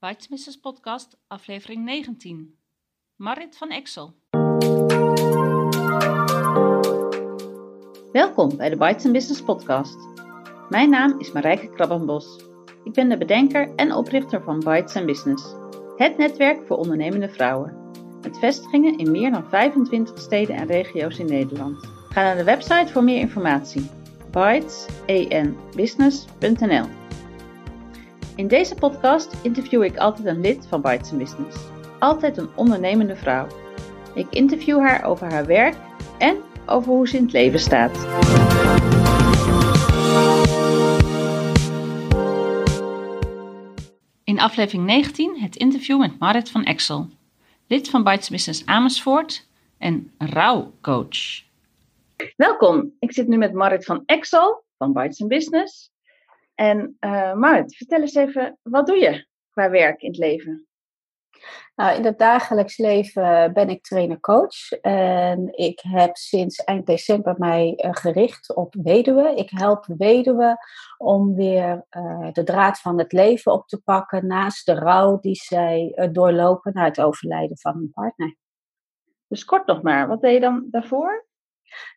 Bitesmissers podcast, aflevering 19. Marit van Exel. Welkom bij de Bites Business podcast. Mijn naam is Marijke Krabbenbos. Ik ben de bedenker en oprichter van Bites Business, het netwerk voor ondernemende vrouwen. Met vestigingen in meer dan 25 steden en regio's in Nederland. Ga naar de website voor meer informatie. bitesbusiness.nl In deze podcast interview ik altijd een lid van Bites Business. Altijd een ondernemende vrouw. Ik interview haar over haar werk en over hoe ze in het leven staat. In aflevering 19 het interview met Marit van Exel, lid van Bites Business Amersfoort en rouwcoach. Welkom, ik zit nu met Marit van Exel van Bites Business. En uh, Marit, vertel eens even, wat doe je qua werk in het leven? Nou, in het dagelijks leven ben ik trainer-coach. En ik heb sinds eind december mij uh, gericht op weduwen. Ik help weduwen om weer uh, de draad van het leven op te pakken naast de rouw die zij uh, doorlopen na het overlijden van hun partner. Dus kort nog maar, wat deed je dan daarvoor?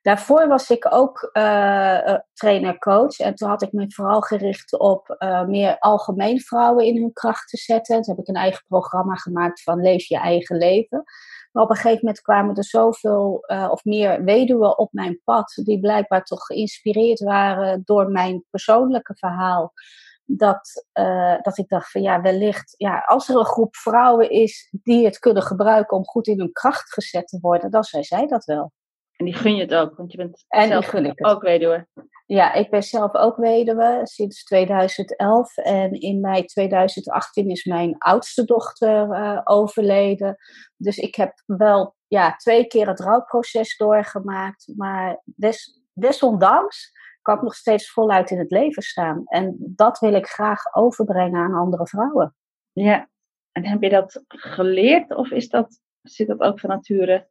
Daarvoor was ik ook uh, trainer-coach. En toen had ik me vooral gericht op uh, meer algemeen vrouwen in hun kracht te zetten. Toen heb ik een eigen programma gemaakt van Leef je eigen leven. Maar op een gegeven moment kwamen er zoveel uh, of meer weduwen op mijn pad. Die blijkbaar toch geïnspireerd waren door mijn persoonlijke verhaal. Dat, dat ik dacht van ja, wellicht, ja, als er een groep vrouwen is die het kunnen gebruiken om goed in hun kracht gezet te worden, dan zijn zij dat wel. En die gun je het ook, want je bent en zelf gun ik het. ook weduwe. Ja, ik ben zelf ook weduwe sinds 2011. En in mei 2018 is mijn oudste dochter uh, overleden. Dus ik heb wel ja, twee keer het rouwproces doorgemaakt. Maar des, desondanks kan ik nog steeds voluit in het leven staan. En dat wil ik graag overbrengen aan andere vrouwen. Ja, en heb je dat geleerd of is dat, zit dat ook van nature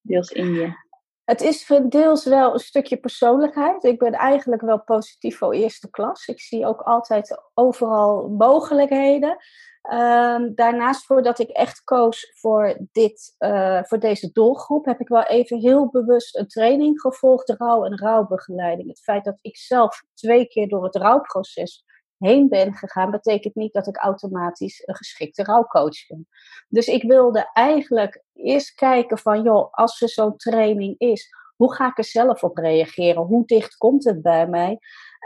deels in je? Het is deels wel een stukje persoonlijkheid. Ik ben eigenlijk wel positief voor eerste klas. Ik zie ook altijd overal mogelijkheden. Um, daarnaast, voordat ik echt koos voor, dit, uh, voor deze doelgroep, heb ik wel even heel bewust een training gevolgd, rouw- en rouwbegeleiding. Het feit dat ik zelf twee keer door het rouwproces heen ben gegaan, betekent niet dat ik automatisch een geschikte rouwcoach ben. Dus ik wilde eigenlijk eerst kijken van, joh, als er zo'n training is, hoe ga ik er zelf op reageren? Hoe dicht komt het bij mij?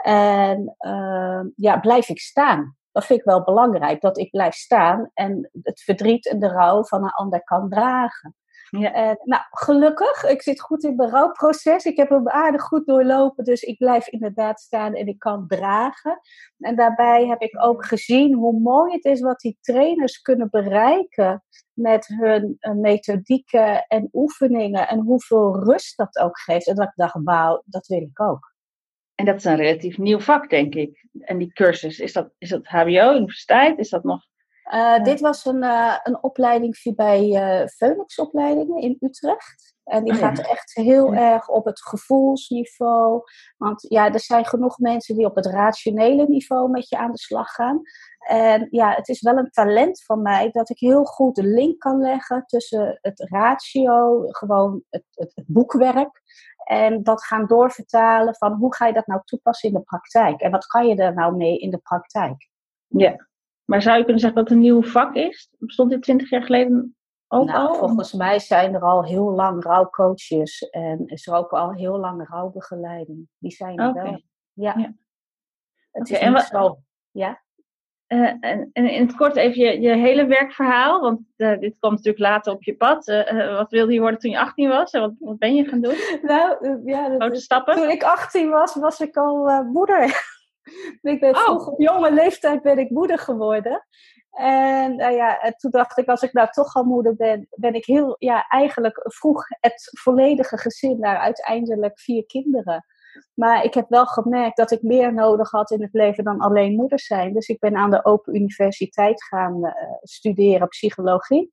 En uh, ja, blijf ik staan? Dat vind ik wel belangrijk, dat ik blijf staan en het verdriet en de rouw van een ander kan dragen. Ja. En, nou, gelukkig, ik zit goed in mijn rouwproces. Ik heb hem aardig goed doorlopen, dus ik blijf inderdaad staan en ik kan dragen. En daarbij heb ik ook gezien hoe mooi het is wat die trainers kunnen bereiken met hun uh, methodieken en oefeningen en hoeveel rust dat ook geeft. En dat ik dacht, wauw, dat wil ik ook. En dat is een relatief nieuw vak, denk ik. En die cursus, is dat, is dat HBO, universiteit? Is dat nog ja. Dit was een, uh, een opleiding bij uh, Phoenix opleidingen in Utrecht. En die oh, gaat ja. echt heel ja. erg op het gevoelsniveau. Want ja, er zijn genoeg mensen die op het rationele niveau met je aan de slag gaan. En ja, het is wel een talent van mij dat ik heel goed de link kan leggen tussen het ratio, gewoon het, het, het boekwerk. En dat gaan doorvertalen van hoe ga je dat nou toepassen in de praktijk? En wat kan je er nou mee in de praktijk? Ja, maar zou je kunnen zeggen dat het een nieuw vak is? Bestond dit twintig jaar geleden ook nou, al? Volgens mij zijn er al heel lang rouwcoaches en is er ook al heel lang rouwbegeleiding. Die zijn er okay. wel. Ja. ja. Het okay, is niet zo. Ja? Uh, en, en, in het kort even je, je hele werkverhaal, want uh, dit kwam natuurlijk later op je pad. Uh, wat wilde je worden toen je 18 was en wat, wat ben je gaan doen? Nou, ja, Grote stappen? Toen ik 18 was, was ik al moeder. Ik ben oh. vroeg op jonge leeftijd ben ik moeder geworden. En nou ja, en toen dacht ik, als ik nou toch al moeder ben, ben ik heel, ja, eigenlijk vroeg het volledige gezin naar uiteindelijk vier kinderen. Maar ik heb wel gemerkt dat ik meer nodig had in het leven dan alleen moeder zijn. Dus ik ben aan de Open Universiteit gaan uh, studeren psychologie.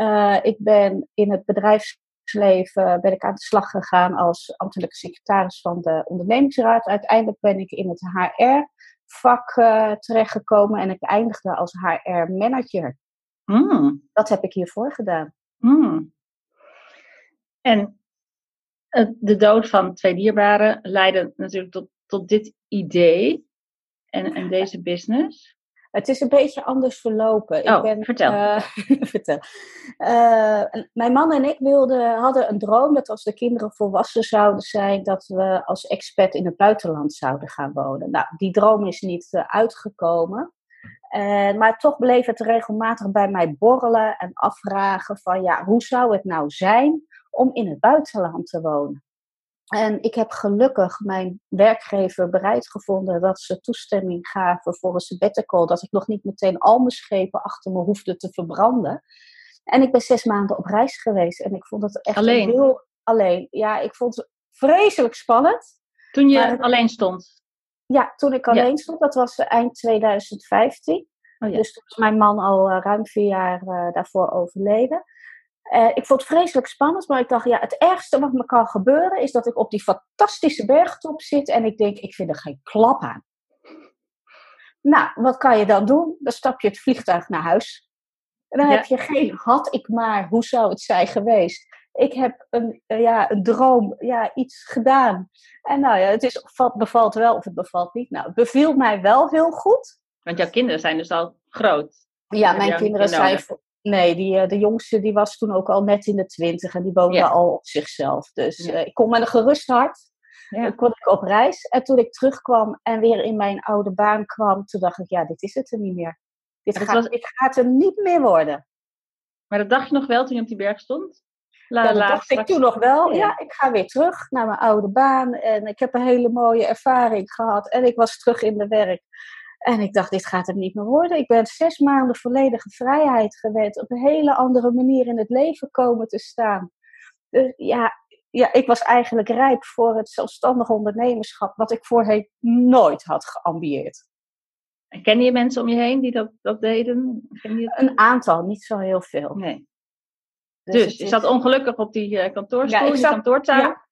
Uh, ik ben in het bedrijfsleven ben ik aan de slag gegaan als ambtelijke secretaris van de ondernemingsraad. Uiteindelijk ben ik in het HR vak uh, terechtgekomen en ik eindigde als HR-manager. Hmm. Dat heb ik hiervoor gedaan. Hmm. En de dood van twee dierbaren leidde natuurlijk tot, tot dit idee en, en deze business. Het is een beetje anders verlopen. Oh, ik ben, vertel. Uh, vertel. Uh, mijn man en ik wilden, hadden een droom dat als de kinderen volwassen zouden zijn, dat we als expat in het buitenland zouden gaan wonen. Nou, die droom is niet uh, uitgekomen. maar toch bleef het regelmatig bij mij borrelen en afvragen van ja, hoe zou het nou zijn om in het buitenland te wonen? En ik heb gelukkig mijn werkgever bereid gevonden dat ze toestemming gaven voor een sabbatical. Dat ik nog niet meteen al mijn schepen achter me hoefde te verbranden. En ik ben zes maanden op reis geweest. En ik vond het echt alleen. heel alleen. Ja, ik vond het vreselijk spannend. Toen je alleen stond? Ja, toen ik alleen stond. Dat was eind 2015. Oh, ja. Dus toen mijn man al uh, ruim vier jaar uh, daarvoor overleden. Uh, ik vond het vreselijk spannend, maar ik dacht, ja, het ergste wat me kan gebeuren is dat ik op die fantastische bergtop zit en ik denk, ik vind er geen klap aan. Nou, wat kan je dan doen? Dan stap je het vliegtuig naar huis. En dan ja. heb je geen had ik maar, hoe zou het zijn geweest? Ik heb een, uh, ja, een droom, ja, iets gedaan. En nou ja, het is, bevalt wel of het bevalt niet. Nou, het beviel mij wel heel goed. Want jouw kinderen zijn dus al groot. Ja, mijn kinderen zijn Nee, die, eh, de jongste die was toen ook al net in de twintig en die woonde Ja. al op zichzelf. Dus Ja. eh, ik kon met een gerust hart Ja. kon ik op reis. En toen ik terugkwam en weer in mijn oude baan kwam, toen dacht ik, ja, dit is het er niet meer. Dit, gaat, was- dit gaat er niet meer worden. Maar dat dacht je nog wel toen je op die berg stond? La, Ja, dat dacht ik toen nog wel. Ja. Ja, ik ga weer terug naar mijn oude baan. En ik heb een hele mooie ervaring gehad. En ik was terug in de werk. En ik dacht, dit gaat hem niet meer worden. Ik ben zes maanden volledige vrijheid gewend. Op een hele andere manier in het leven komen te staan. Dus ja, ja, ik was eigenlijk rijp voor het zelfstandig ondernemerschap. Wat ik voorheen nooit had geambieerd. En ken je mensen om je heen die dat, dat deden? Ken je? Een aantal, niet zo heel veel. Nee. Dus, Dus, je is- zat ongelukkig op die eh, kantoorstoel, Ja, ik die zat- kantoortuin. ja.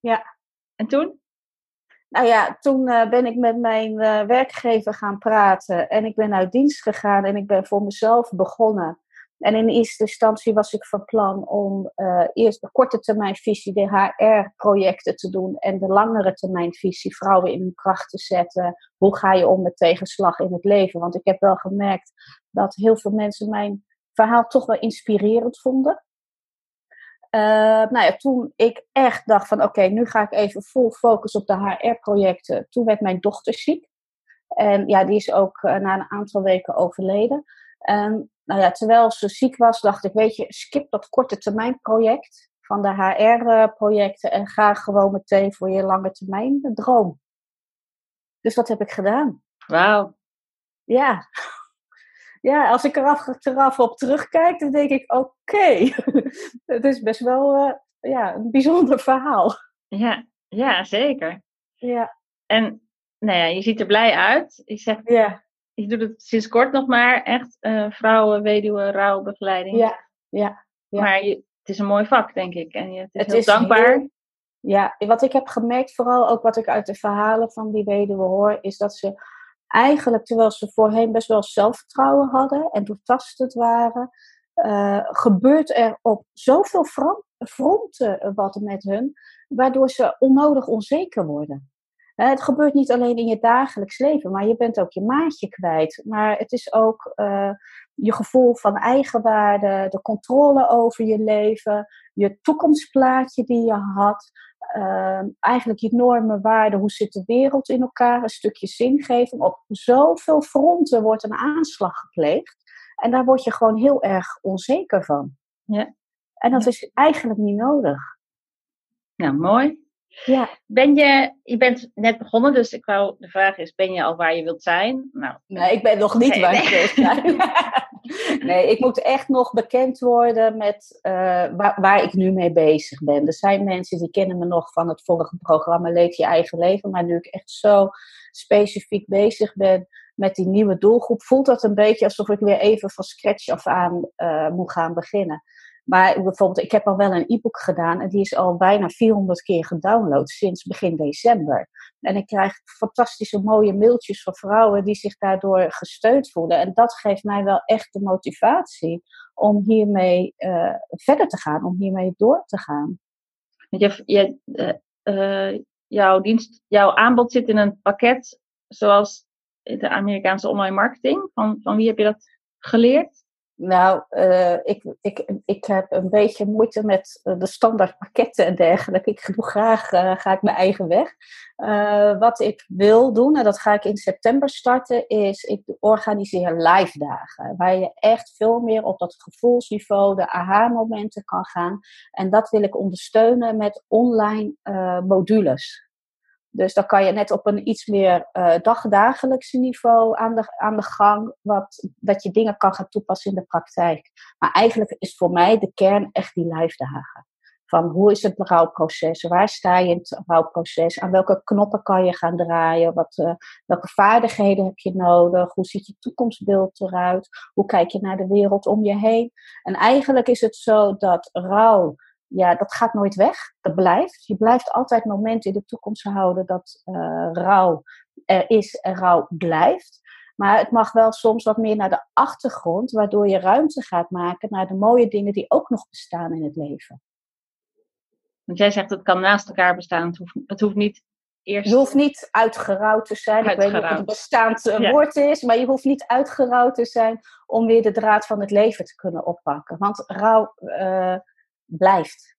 Ja. En toen? Nou ja, toen eh, ben ik met mijn eh, werkgever gaan praten en ik ben uit dienst gegaan en ik ben voor mezelf begonnen. En in eerste instantie was ik van plan om eh, eerst de korte termijn visie, de HR-projecten te doen en de langere termijn visie, vrouwen in hun kracht te zetten. Hoe ga je om met tegenslag in het leven? Want ik heb wel gemerkt dat heel veel mensen mijn verhaal toch wel inspirerend vonden. Eh, nou ja, toen ik echt dacht van oké, nu ga ik even vol focus op de HR-projecten. Toen werd mijn dochter ziek. En ja, die is ook eh, na een aantal weken overleden. En nou ja, terwijl ze ziek was, dacht ik, weet je, skip dat korte termijn project van de HR-projecten en ga gewoon meteen voor je lange termijn droom. Dus dat heb ik gedaan. Wauw. Ja. Ja, als ik er achteraf op terugkijk, dan denk ik, oké, het is best wel eh, ja, een bijzonder verhaal. Ja, ja, zeker. Ja, En nou ja, je ziet er blij uit. Je zegt, ja, je doet het sinds kort nog maar echt eh, vrouwen, weduwen, rouwbegeleiding. ja, ja. ja. Maar je, het is een mooi vak, denk ik. En je, het is Het heel is dankbaar. heel- Ja, wat ik heb gemerkt, vooral ook wat ik uit de verhalen van die weduwe hoor, is dat ze eigenlijk, terwijl ze voorheen best wel zelfvertrouwen hadden en doortastend waren, eh, gebeurt er op zoveel fron- fronten wat met hun, waardoor ze onnodig onzeker worden. Hè, het gebeurt niet alleen in je dagelijks leven, maar je bent ook je maatje kwijt. Maar het is ook eh, je gevoel van eigenwaarde, de controle over je leven, je toekomstplaatje die je had. Ehm, eigenlijk je normen, waarden, hoe zit de wereld in elkaar, een stukje zingeving. Op zoveel fronten wordt een aanslag gepleegd. En daar word je gewoon heel erg onzeker van. Ja. En dat is eigenlijk niet nodig. Nou, mooi. Ja. Ben je, je bent net begonnen, dus ik wou, de vraag is, ben je al waar je wilt zijn? Nou, Nee, ik ben nog niet Nee, waar nee. ik wil zijn. nee, ik moet echt nog bekend worden met eh, waar, waar ik nu mee bezig ben. Er zijn mensen die kennen me nog van het vorige programma Leef je eigen leven. Maar nu ik echt zo specifiek bezig ben met die nieuwe doelgroep, voelt dat een beetje alsof ik weer even van scratch af aan eh, moet gaan beginnen. Maar bijvoorbeeld, ik heb al wel een e-book gedaan en die is al bijna 400 keer gedownload sinds begin december. En ik krijg fantastische mooie mailtjes van vrouwen die zich daardoor gesteund voelen. En dat geeft mij wel echt de motivatie om hiermee uh, verder te gaan, om hiermee door te gaan. Je, je, uh, jouw, dienst, jouw aanbod zit in een pakket zoals de Amerikaanse online marketing. Van, van wie heb je dat geleerd? Nou, uh, ik, ik, ik heb een beetje moeite met de standaard pakketten en dergelijke. Ik doe graag uh, ga ik mijn eigen weg. Wat ik wil doen, en dat ga ik in september starten, is ik organiseer live dagen. Waar je echt veel meer op dat gevoelsniveau, de aha-momenten kan gaan. En dat wil ik ondersteunen met online modules. Dus dan kan je net op een iets meer uh, dagdagelijkse niveau aan de, aan de gang, wat, dat je dingen kan gaan toepassen in de praktijk. Maar eigenlijk is voor mij de kern echt die live dagen. Van hoe is het rouwproces? Waar sta je in het rouwproces? Aan welke knoppen kan je gaan draaien? Wat, uh, welke vaardigheden heb je nodig? Hoe ziet je toekomstbeeld eruit? Hoe kijk je naar de wereld om je heen? En eigenlijk is het zo dat rouw ja, dat gaat nooit weg. Dat blijft. Je blijft altijd momenten in de toekomst houden dat uh, rouw er is en rouw blijft. Maar het mag wel soms wat meer naar de achtergrond, waardoor je ruimte gaat maken naar de mooie dingen die ook nog bestaan in het leven. Want jij zegt het kan naast elkaar bestaan. Het hoeft, het hoeft niet eerst. Je hoeft niet uitgerouwd te zijn. Ik weet niet of het een bestaand eh, woord is, maar je hoeft niet uitgerouwd te zijn om weer de draad van het leven te kunnen oppakken. Want rouw. Uh, blijft.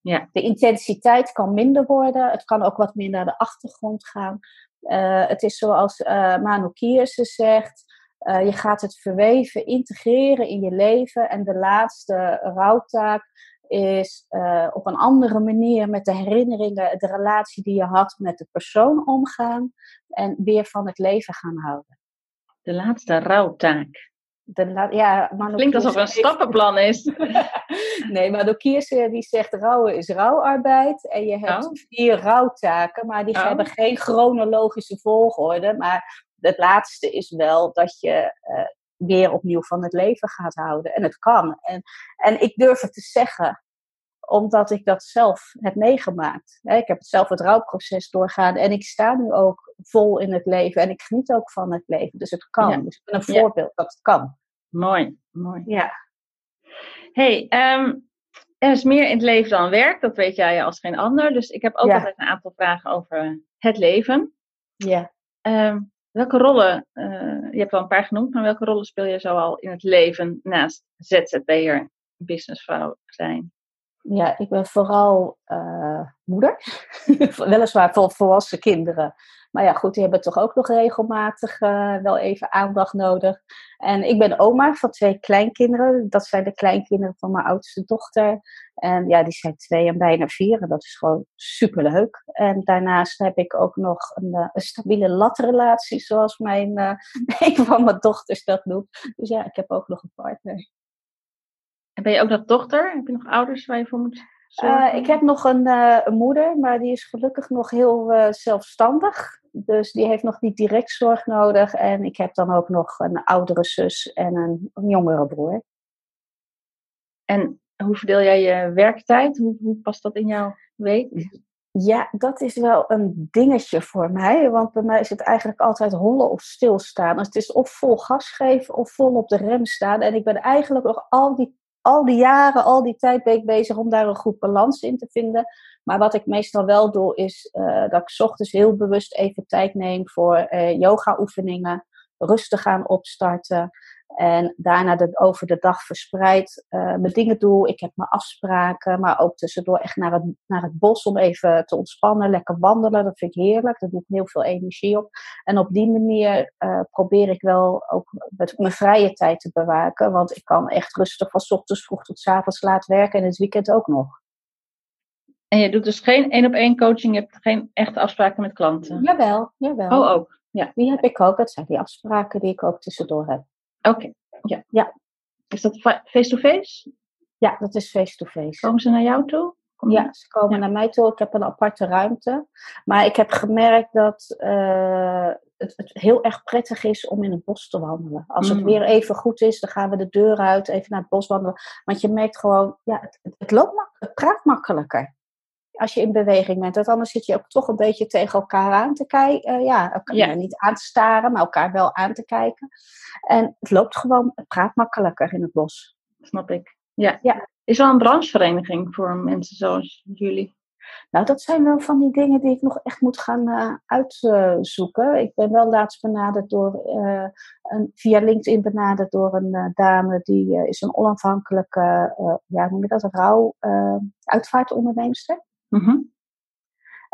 Ja. De intensiteit kan minder worden. Het kan ook wat meer naar de achtergrond gaan. Uh, het is zoals uh, Manu Kierse zegt. Uh, je gaat het verweven, integreren in je leven. En de laatste rouwtaak is op een andere manier met de herinneringen, de relatie die je had met de persoon omgaan. En weer van het leven gaan houden. De laatste rouwtaak de, ja, Klinkt alsof het een stappenplan is. nee, maar Kierse die zegt rouwen is rouwarbeid. En je hebt oh. vier rouwtaken, maar die oh. hebben geen chronologische volgorde. Maar het laatste is wel dat je uh, weer opnieuw van het leven gaat houden. En het kan. En, en ik durf het te zeggen, omdat ik dat zelf heb meegemaakt. Ik heb zelf het rouwproces doorgaan en ik sta nu ook vol in het leven en ik geniet ook van het leven. Dus het kan. Dus ik ben een voorbeeld dat het kan. Mooi, mooi. Ja. hey, um, er is meer in het leven dan werk. Dat weet jij als geen ander. Dus ik heb ook altijd een aantal vragen over het leven. Ja. Um, welke rollen, uh, je hebt wel een paar genoemd, maar welke rollen speel je zoal in het leven naast ZZP'er, businessvrouw zijn? Ja, ik ben vooral uh, moeder. Weliswaar voor volwassen kinderen. Maar ja, goed, die hebben toch ook nog regelmatig uh, wel even aandacht nodig. En ik ben oma van twee kleinkinderen. Dat zijn de kleinkinderen van mijn oudste dochter. En ja, die zijn twee en bijna vier. En dat is gewoon superleuk. En daarnaast heb ik ook nog een, uh, een stabiele latrelatie, zoals mijn, een van mijn dochters dat noemt. Dus ja, ik heb ook nog een partner. En ben je ook nog dochter? Heb je nog ouders waar je voor moet uh, ik heb nog een, uh, een, moeder, maar die is gelukkig nog heel uh, zelfstandig. Dus die heeft nog niet direct zorg nodig. En ik heb dan ook nog een oudere zus en een, een jongere broer. En hoe verdeel jij je werktijd? Hoe, hoe past dat in jouw week? Ja, dat is wel een dingetje voor mij. Want bij mij is het eigenlijk altijd hollen of stilstaan. Dus het is of vol gas geven of vol op de rem staan. En ik ben eigenlijk nog al die al die jaren, al die tijd ben ik bezig om daar een goed balans in te vinden. Maar wat ik meestal wel doe, is uh, dat ik ochtends heel bewust even tijd neem voor uh, yoga-oefeningen, rustig gaan opstarten. En daarna de, over de dag verspreid uh, mijn dingen doe. Ik heb mijn afspraken, maar ook tussendoor echt naar het, naar het bos om even te ontspannen. Lekker wandelen, dat vind ik heerlijk. Daar doe ik heel veel energie op. En op die manier uh, probeer ik wel ook mijn vrije tijd te bewaken. Want ik kan echt rustig van ochtends vroeg tot s avonds laat werken en het weekend ook nog. En je doet dus geen één op één coaching, je hebt geen echte afspraken met klanten? Jawel, jawel. Oh, ook? Ja. Die heb ik ook. Dat zijn die afspraken die ik ook tussendoor heb. Oké, ja. ja. Is dat face-to-face? Ja, dat is face-to-face. Komen ze naar jou toe? Kom- Ja, ze komen Ja. naar mij toe. Ik heb een aparte ruimte. Maar ik heb gemerkt dat eh, het, het heel erg prettig is om in het bos te wandelen. Als het Mm. weer even goed is, dan gaan we de deur uit, even naar het bos wandelen. Want je merkt gewoon, ja, het, het, het loopt mak- het praat makkelijker. Als je in beweging bent. Want anders zit je ook toch een beetje tegen elkaar aan te kijken. ja, elkaar, Ja. nou, niet aan te staren, maar elkaar wel aan te kijken. En het loopt gewoon, het praat makkelijker in het bos. Snap ik. Ja. Ja. Is wel een branchevereniging voor mensen zoals jullie. Nou, dat zijn wel van die dingen die ik nog echt moet gaan eh, uitzoeken. ik ben wel laatst benaderd door, eh, een, via LinkedIn benaderd door een eh, dame die eh, is een onafhankelijke, eh ja, hoe noem je dat, een rouw eh, Mhm.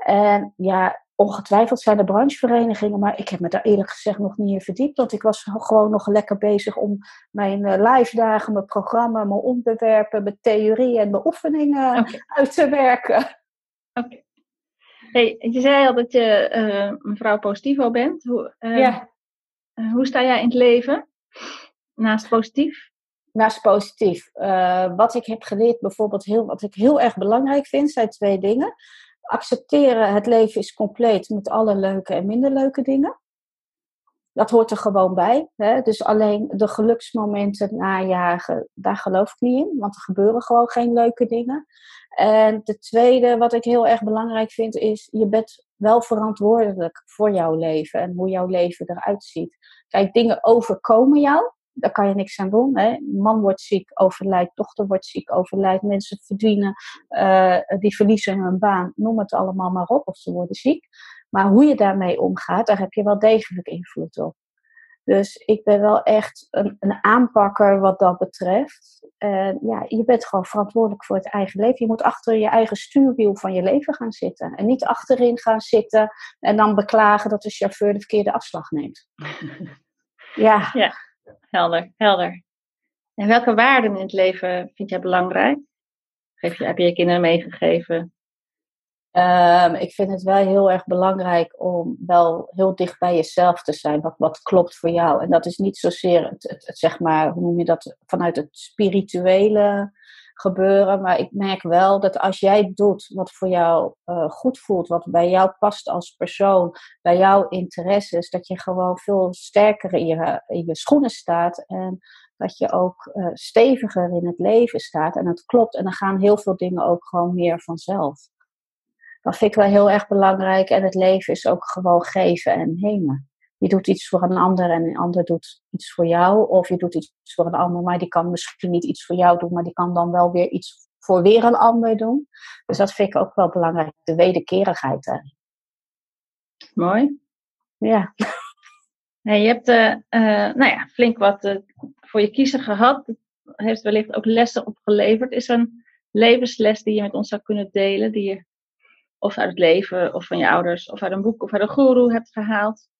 En ja, ongetwijfeld zijn er brancheverenigingen, maar ik heb me daar eerlijk gezegd nog niet in verdiept. Want ik was gewoon nog lekker bezig om mijn eh, live dagen, mijn programma, mijn onderwerpen, mijn theorie en mijn oefeningen uit te werken. Oké. Hey, je zei al dat je eh, mevrouw Positivo bent. Hoe, eh, ja. hoe sta jij in het leven? Naast positief? Naast positief. Eh, wat ik heb geleerd, bijvoorbeeld, heel, wat ik heel erg belangrijk vind, zijn twee dingen. Accepteren, het leven is compleet met alle leuke en minder leuke dingen. Dat hoort er gewoon bij. Hè? Dus alleen de geluksmomenten najagen, daar geloof ik niet in. Want er gebeuren gewoon geen leuke dingen. En de tweede, wat ik heel erg belangrijk vind, is je bent wel verantwoordelijk voor jouw leven en hoe jouw leven eruit ziet. Kijk, dingen overkomen jou. Daar kan je niks aan doen. Hè? Man wordt ziek, overlijdt. Dochter wordt ziek, overlijdt. Mensen verdienen, eh, die verliezen hun baan. Noem het allemaal maar op, of ze worden ziek. Maar hoe je daarmee omgaat, daar heb je wel degelijk invloed op. Dus ik ben wel echt een, een aanpakker wat dat betreft. En ja, je bent gewoon verantwoordelijk voor het eigen leven. Je moet achter je eigen stuurwiel van je leven gaan zitten. En niet achterin gaan zitten en dan beklagen dat de chauffeur de verkeerde afslag neemt. Ja, Helder, helder. En welke waarden in het leven vind jij belangrijk? Geef je, heb je je kinderen meegegeven? Ehm, ik vind het wel heel erg belangrijk om wel heel dicht bij jezelf te zijn. Wat, wat klopt voor jou. En dat is niet zozeer het, het, het, zeg maar, hoe noem je dat, vanuit het spirituele gebeuren. Maar ik merk wel dat als jij doet wat voor jou eh, goed voelt, wat bij jou past als persoon, bij jouw interesses, dat je gewoon veel sterker in je, in je schoenen staat. En dat je ook eh, steviger in het leven staat. En het klopt. En dan gaan heel veel dingen ook gewoon meer vanzelf. Dat vind ik wel heel erg belangrijk. En het leven is ook gewoon geven en nemen. Je doet iets voor een ander en een ander doet iets voor jou. Of je doet iets voor een ander, maar die kan misschien niet iets voor jou doen, maar die kan dan wel weer iets voor weer een ander doen. Dus dat vind ik ook wel belangrijk. De wederkerigheid daarin. Mooi. Ja. Hey, je hebt eh, eh, nou ja, flink wat eh, voor je kiezer gehad. Het heeft wellicht ook lessen opgeleverd. Is er een levensles die je met ons zou kunnen delen? Die je of uit het leven, of van je ouders, of uit een boek, of uit een guru hebt gehaald?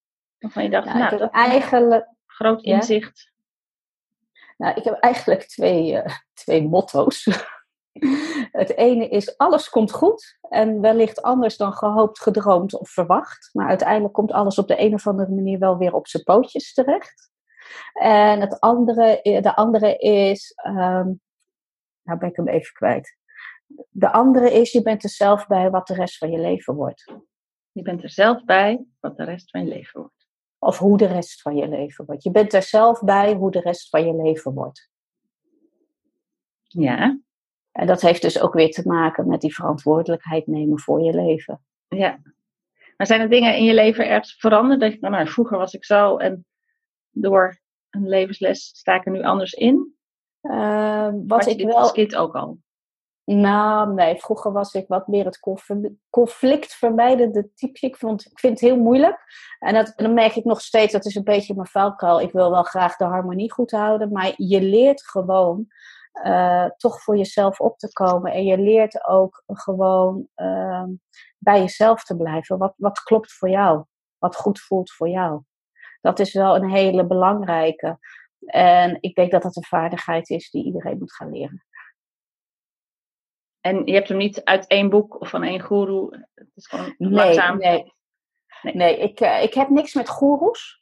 Waarvan je dacht, Nou, nou, ik heb eigenlijk, groot Ja? inzicht. nou, ik heb eigenlijk twee, eh, twee motto's. Het ene is alles komt goed en wellicht anders dan gehoopt, gedroomd of verwacht. Maar uiteindelijk komt alles op de een of andere manier wel weer op zijn pootjes terecht. En het andere, de andere is, ehm, nou ben ik hem even kwijt. De andere is, je bent er zelf bij wat de rest van je leven wordt. Je bent er zelf bij wat de rest van je leven wordt. Of hoe de rest van je leven wordt. Je bent er zelf bij hoe de rest van je leven wordt. Ja, En dat heeft dus ook weer te maken met die verantwoordelijkheid nemen voor je leven. ja. Maar zijn er dingen in je leven ergens veranderd? Dat je, nou, vroeger was ik zo en door een levensles sta ik er nu anders in? Uh, wat ik wel. als kind ook al? Nou, nee, vroeger was ik wat meer het conf- conflictvermijdende type. Ik, vond, ik vind het heel moeilijk. En dat, dan merk ik nog steeds, dat is een beetje mijn vuilkuil. Ik wil wel graag de harmonie goed houden. Maar je leert gewoon uh, toch voor jezelf op te komen. En je leert ook gewoon uh, bij jezelf te blijven. Wat, wat klopt voor jou? Wat goed voelt voor jou? Dat is wel een hele belangrijke. En ik denk dat dat een vaardigheid is die iedereen moet gaan leren. En je hebt hem niet uit één boek of van één guru. Het is gewoon nee, langzaam. Nee, nee. nee ik, uh, ik heb niks met goeroes.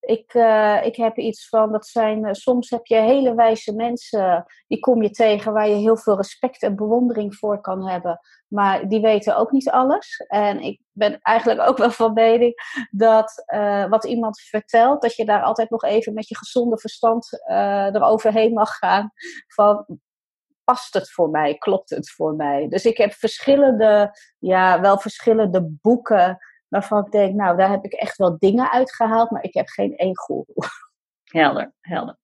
Ik, uh, ik heb iets van, dat zijn, uh, soms heb je hele wijze mensen, die kom je tegen waar je heel veel respect en bewondering voor kan hebben. Maar die weten ook niet alles. En ik ben eigenlijk ook wel van mening dat uh, wat iemand vertelt, dat je daar altijd nog even met je gezonde verstand eroverheen mag gaan. Van past het voor mij? Klopt het voor mij? Dus ik heb verschillende, ja, wel verschillende boeken waarvan ik denk, nou, daar heb ik echt wel dingen uitgehaald, maar ik heb geen één goeroe. Helder, helder.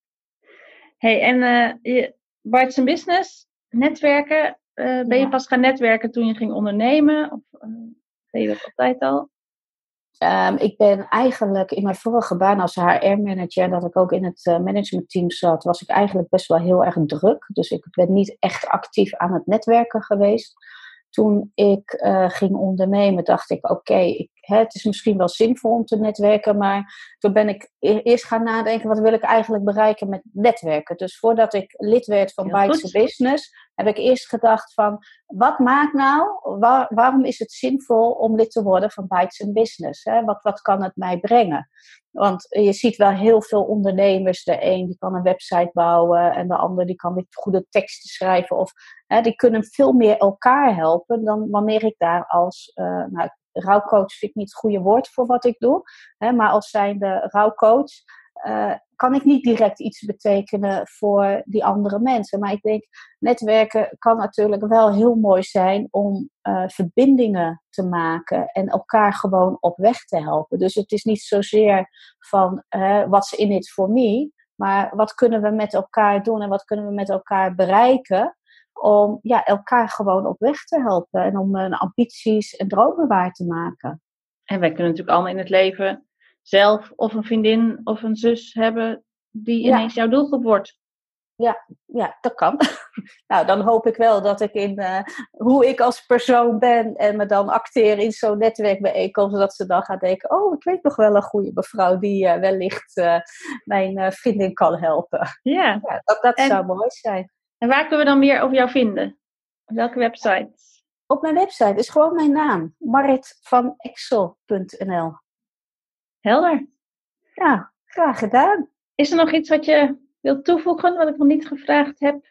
hey, en uh, je, Bites Business, netwerken, uh, ben je pas gaan netwerken toen je ging ondernemen? Of uh, deed je dat altijd al? Um, ik ben eigenlijk in mijn vorige baan als HR-manager, dat ik ook in het uh, managementteam zat, was ik eigenlijk best wel heel erg druk. Dus ik ben niet echt actief aan het netwerken geweest toen ik uh, ging ondernemen, dacht ik: oké, het is misschien wel zinvol om te netwerken, maar toen ben ik e-, eerst gaan nadenken: wat wil ik eigenlijk bereiken met netwerken? Dus voordat ik lid werd van Bites Business, heb ik eerst gedacht: van wat maakt nou, waar, waarom is het zinvol om lid te worden van Bites Business? Hè? Wat, wat kan het mij brengen? Want je ziet wel heel veel ondernemers. De een die kan een website bouwen en de ander die kan weer goede teksten schrijven. Of hè, die kunnen veel meer elkaar helpen dan wanneer ik daar als uh, nou, rouwcoach vind ik niet het goede woord voor wat ik doe. Hè, maar als zijnde rouwcoach uh, kan ik niet direct iets betekenen voor die andere mensen. Maar ik denk, netwerken kan natuurlijk wel heel mooi zijn om uh, verbindingen te maken en elkaar gewoon op weg te helpen. Dus het is niet zozeer van uh, what's in it for me, maar wat kunnen we met elkaar doen en wat kunnen we met elkaar bereiken om ja, elkaar gewoon op weg te helpen en om uh, ambities en dromen waar te maken. En wij kunnen natuurlijk allemaal in het leven zelf of een vriendin of een zus hebben die ineens jouw doelgroep wordt. Ja, ja, dat kan. nou, dan hoop ik wel dat ik in uh, hoe ik als persoon ben en me dan acteer in zo'n netwerkbijeenkomst, zodat ze dan gaat denken: Oh, ik weet nog wel een goede mevrouw die uh, wellicht uh, mijn vriendin kan helpen. Ja, ja dat, dat en, zou mooi zijn. En waar kunnen we dan meer over jou vinden? Op welke website? Op mijn website is gewoon mijn naam: maritvanexel.nl. Helder. Ja, graag gedaan. Is er nog iets wat je wilt toevoegen, wat ik nog niet gevraagd heb?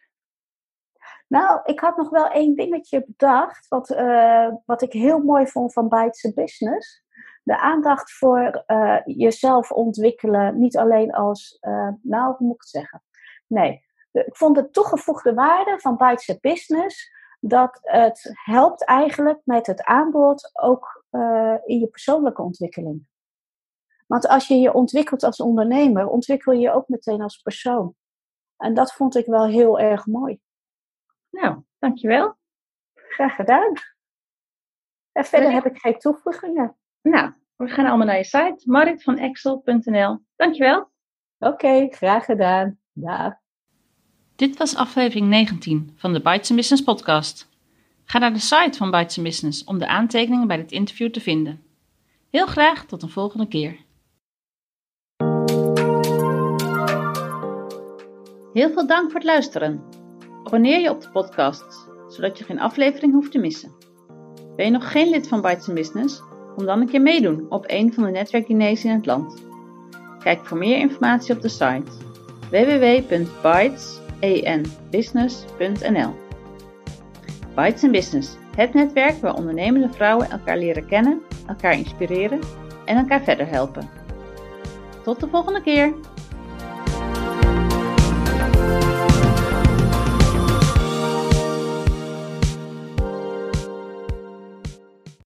Nou, ik had nog wel één dingetje bedacht, wat, uh, wat ik heel mooi vond van Bites Business. De aandacht voor uh, jezelf ontwikkelen, niet alleen als, uh, nou, hoe moet ik het zeggen? Nee, ik vond de toegevoegde waarde van Bites Business dat het helpt eigenlijk met het aanbod ook in je persoonlijke ontwikkeling. Want als je je ontwikkelt als ondernemer, ontwikkel je je ook meteen als persoon. En dat vond ik wel heel erg mooi. Nou, dankjewel. Graag gedaan. En verder heb ik geen toevoegingen. Nou, we gaan allemaal naar je site, maritvanexel.nl. Dankjewel. Oké, okay, graag gedaan. Dag. Dit was aflevering 19 van de Bites Business podcast. Ga naar de site van Bites Business om de aantekeningen bij dit interview te vinden. Heel graag tot een volgende keer. Heel veel dank voor het luisteren. Abonneer je op de podcast, zodat je geen aflevering hoeft te missen. Ben je nog geen lid van Bites Business? Kom dan een keer meedoen op een van de netwerkdiners in het land. Kijk voor meer informatie op de site www.bytesenbusiness.nl Bites Business, het netwerk waar ondernemende vrouwen elkaar leren kennen, elkaar inspireren en elkaar verder helpen. Tot de volgende keer!